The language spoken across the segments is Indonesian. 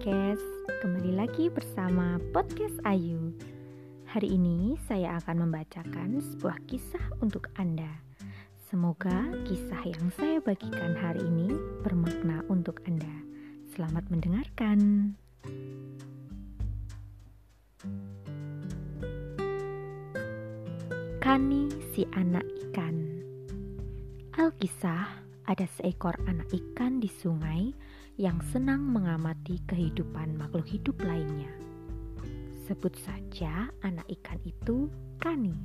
podcast. Kembali lagi bersama Podcast Ayu. Hari ini saya akan membacakan sebuah kisah untuk Anda. Semoga kisah yang saya bagikan hari ini bermakna untuk Anda. Selamat mendengarkan. Kani si anak ikan. Alkisah ada seekor anak ikan di sungai yang senang mengamati kehidupan makhluk hidup lainnya. Sebut saja anak ikan itu Kani.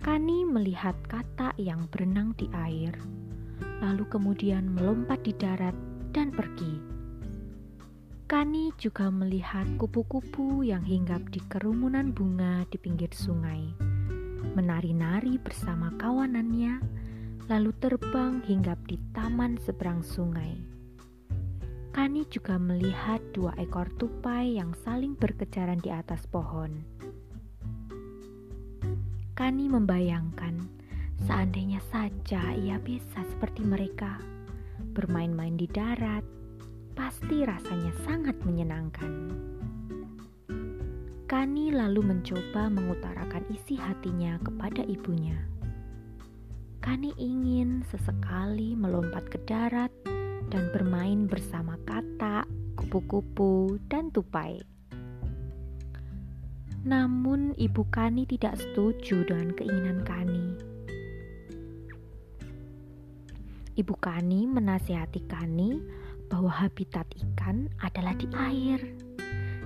Kani melihat kata yang berenang di air, lalu kemudian melompat di darat dan pergi. Kani juga melihat kupu-kupu yang hinggap di kerumunan bunga di pinggir sungai, menari-nari bersama kawanannya lalu terbang hingga di taman seberang sungai. Kani juga melihat dua ekor tupai yang saling berkejaran di atas pohon. Kani membayangkan seandainya saja ia bisa seperti mereka, bermain-main di darat, pasti rasanya sangat menyenangkan. Kani lalu mencoba mengutarakan isi hatinya kepada ibunya. Kani ingin sesekali melompat ke darat dan bermain bersama katak, kupu-kupu, dan tupai. Namun ibu Kani tidak setuju dengan keinginan Kani. Ibu Kani menasihati Kani bahwa habitat ikan adalah di air.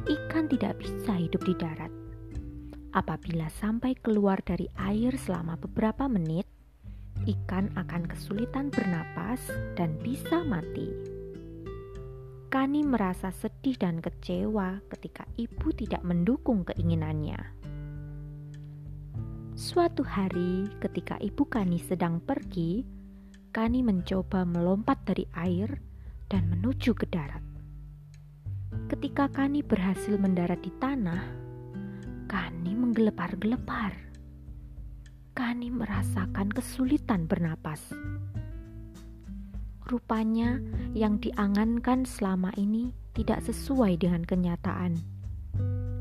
Ikan tidak bisa hidup di darat. Apabila sampai keluar dari air selama beberapa menit, ikan akan kesulitan bernapas dan bisa mati. Kani merasa sedih dan kecewa ketika ibu tidak mendukung keinginannya. Suatu hari, ketika ibu Kani sedang pergi, Kani mencoba melompat dari air dan menuju ke darat. Ketika Kani berhasil mendarat di tanah, Kani menggelepar-gelepar. Kani merasakan kesulitan bernapas. Rupanya, yang diangankan selama ini tidak sesuai dengan kenyataan.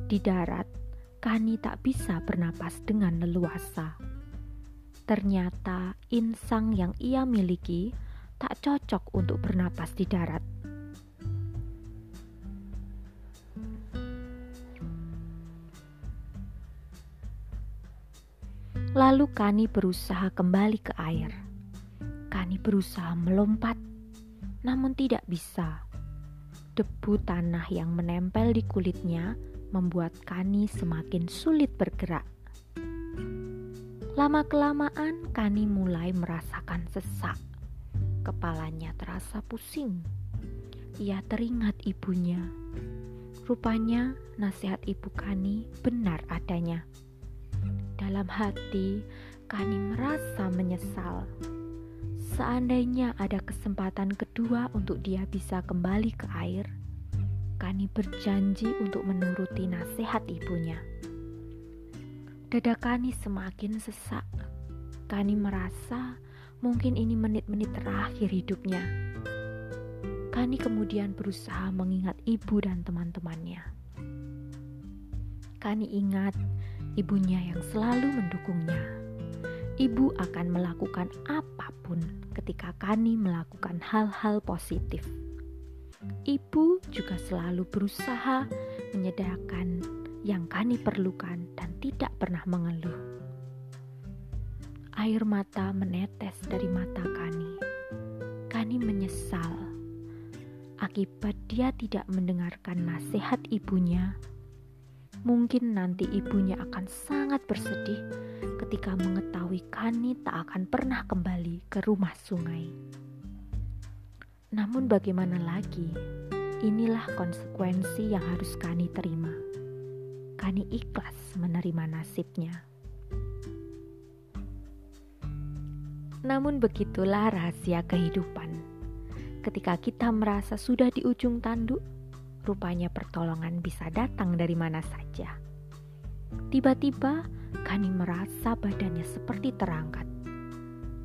Di darat, Kani tak bisa bernapas dengan leluasa. Ternyata, insang yang ia miliki tak cocok untuk bernapas di darat. Lalu Kani berusaha kembali ke air. Kani berusaha melompat, namun tidak bisa. Debu tanah yang menempel di kulitnya membuat Kani semakin sulit bergerak. Lama-kelamaan, Kani mulai merasakan sesak. Kepalanya terasa pusing. Ia teringat ibunya. Rupanya, nasihat ibu Kani benar adanya. Dalam hati, Kani merasa menyesal. Seandainya ada kesempatan kedua untuk dia bisa kembali ke air, Kani berjanji untuk menuruti nasihat ibunya. Dada Kani semakin sesak. Kani merasa mungkin ini menit-menit terakhir hidupnya. Kani kemudian berusaha mengingat ibu dan teman-temannya. Kani ingat ibunya yang selalu mendukungnya. Ibu akan melakukan apa pun ketika Kani melakukan hal-hal positif. Ibu juga selalu berusaha menyediakan yang Kani perlukan dan tidak pernah mengeluh. Air mata menetes dari mata Kani. Kani menyesal akibat dia tidak mendengarkan nasihat ibunya Mungkin nanti ibunya akan sangat bersedih ketika mengetahui Kani tak akan pernah kembali ke rumah sungai. Namun bagaimana lagi? Inilah konsekuensi yang harus Kani terima. Kani ikhlas menerima nasibnya. Namun begitulah rahasia kehidupan. Ketika kita merasa sudah di ujung tanduk, Rupanya pertolongan bisa datang dari mana saja. Tiba-tiba Kani merasa badannya seperti terangkat.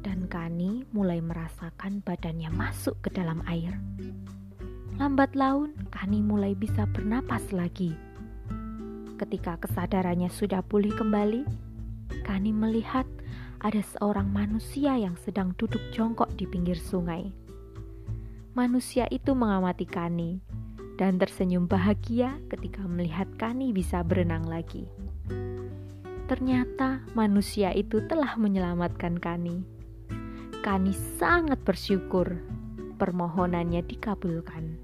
Dan Kani mulai merasakan badannya masuk ke dalam air. Lambat laun, Kani mulai bisa bernapas lagi. Ketika kesadarannya sudah pulih kembali, Kani melihat ada seorang manusia yang sedang duduk jongkok di pinggir sungai. Manusia itu mengamati Kani dan tersenyum bahagia ketika melihat Kani bisa berenang lagi. Ternyata manusia itu telah menyelamatkan Kani. Kani sangat bersyukur permohonannya dikabulkan.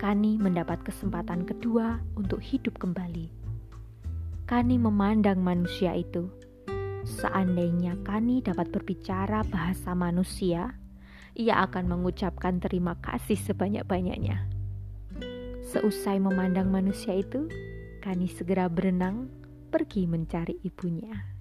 Kani mendapat kesempatan kedua untuk hidup kembali. Kani memandang manusia itu. Seandainya Kani dapat berbicara bahasa manusia, ia akan mengucapkan terima kasih sebanyak-banyaknya. Seusai memandang manusia itu, Kani segera berenang pergi mencari ibunya.